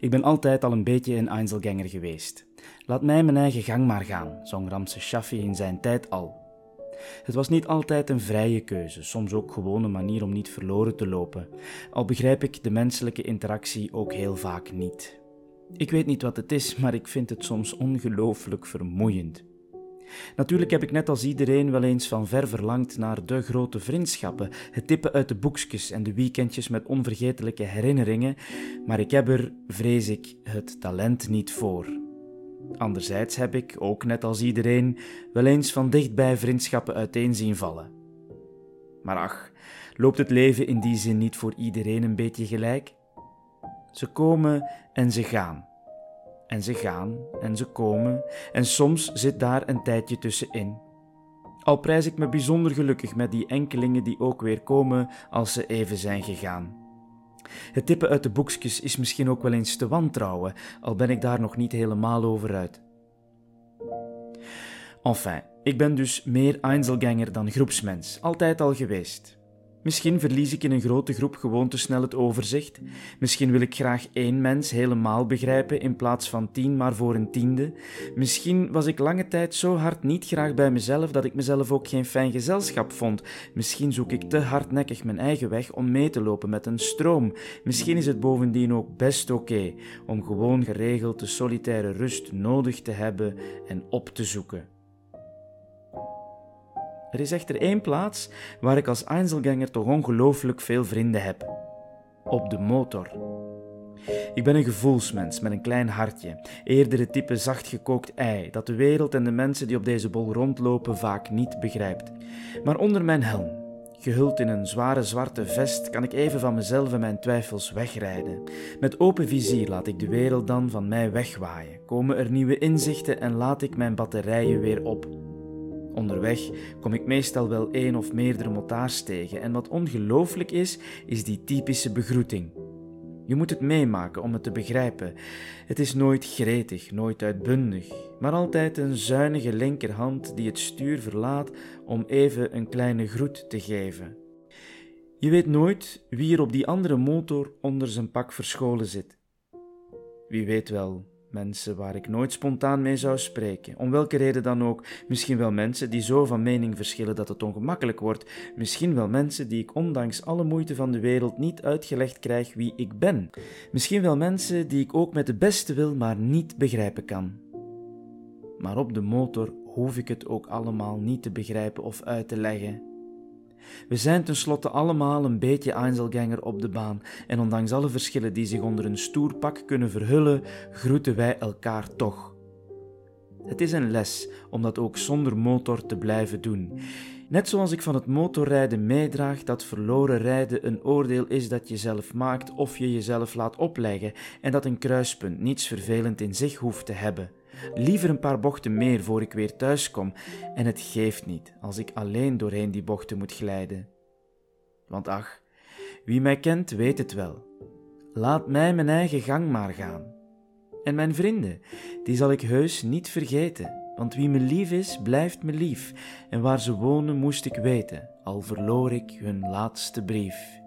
Ik ben altijd al een beetje een Einzelganger geweest. Laat mij mijn eigen gang maar gaan, zong Ramses Shaffi in zijn tijd al. Het was niet altijd een vrije keuze, soms ook gewoon een manier om niet verloren te lopen, al begrijp ik de menselijke interactie ook heel vaak niet. Ik weet niet wat het is, maar ik vind het soms ongelooflijk vermoeiend. Natuurlijk heb ik net als iedereen wel eens van ver verlangd naar de grote vriendschappen, het tippen uit de boekjes en de weekendjes met onvergetelijke herinneringen, maar ik heb er, vrees ik, het talent niet voor. Anderzijds heb ik, ook net als iedereen, wel eens van dichtbij vriendschappen uiteen zien vallen. Maar ach, loopt het leven in die zin niet voor iedereen een beetje gelijk? Ze komen en ze gaan. En ze gaan en ze komen, en soms zit daar een tijdje tussenin. Al prijs ik me bijzonder gelukkig met die enkelingen die ook weer komen als ze even zijn gegaan. Het tippen uit de boekjes is misschien ook wel eens te wantrouwen, al ben ik daar nog niet helemaal over uit. Enfin, ik ben dus meer Einzelganger dan groepsmens, altijd al geweest. Misschien verlies ik in een grote groep gewoon te snel het overzicht. Misschien wil ik graag één mens helemaal begrijpen in plaats van tien, maar voor een tiende. Misschien was ik lange tijd zo hard niet graag bij mezelf dat ik mezelf ook geen fijn gezelschap vond. Misschien zoek ik te hardnekkig mijn eigen weg om mee te lopen met een stroom. Misschien is het bovendien ook best oké om gewoon geregeld de solitaire rust nodig te hebben en op te zoeken. Er is echter één plaats waar ik als Einzelganger toch ongelooflijk veel vrienden heb. Op de motor. Ik ben een gevoelsmens met een klein hartje, eerder het type zachtgekookt ei dat de wereld en de mensen die op deze bol rondlopen vaak niet begrijpt. Maar onder mijn helm, gehuld in een zware zwarte vest, kan ik even van mezelf en mijn twijfels wegrijden. Met open vizier laat ik de wereld dan van mij wegwaaien, komen er nieuwe inzichten en laat ik mijn batterijen weer op. Onderweg kom ik meestal wel één of meerdere motards tegen en wat ongelooflijk is, is die typische begroeting. Je moet het meemaken om het te begrijpen. Het is nooit gretig, nooit uitbundig, maar altijd een zuinige linkerhand die het stuur verlaat om even een kleine groet te geven. Je weet nooit wie er op die andere motor onder zijn pak verscholen zit. Wie weet wel Mensen waar ik nooit spontaan mee zou spreken, om welke reden dan ook. Misschien wel mensen die zo van mening verschillen dat het ongemakkelijk wordt. Misschien wel mensen die ik ondanks alle moeite van de wereld niet uitgelegd krijg wie ik ben. Misschien wel mensen die ik ook met de beste wil maar niet begrijpen kan. Maar op de motor hoef ik het ook allemaal niet te begrijpen of uit te leggen. We zijn tenslotte allemaal een beetje Einzelganger op de baan en ondanks alle verschillen die zich onder een stoer pak kunnen verhullen, groeten wij elkaar toch. Het is een les om dat ook zonder motor te blijven doen. Net zoals ik van het motorrijden meedraag dat verloren rijden een oordeel is dat je zelf maakt of je jezelf laat opleggen en dat een kruispunt niets vervelend in zich hoeft te hebben. Liever een paar bochten meer voor ik weer thuis kom en het geeft niet als ik alleen doorheen die bochten moet glijden. Want ach, wie mij kent weet het wel. Laat mij mijn eigen gang maar gaan. En mijn vrienden, die zal ik heus niet vergeten, want wie me lief is, blijft me lief, en waar ze wonen moest ik weten, al verloor ik hun laatste brief.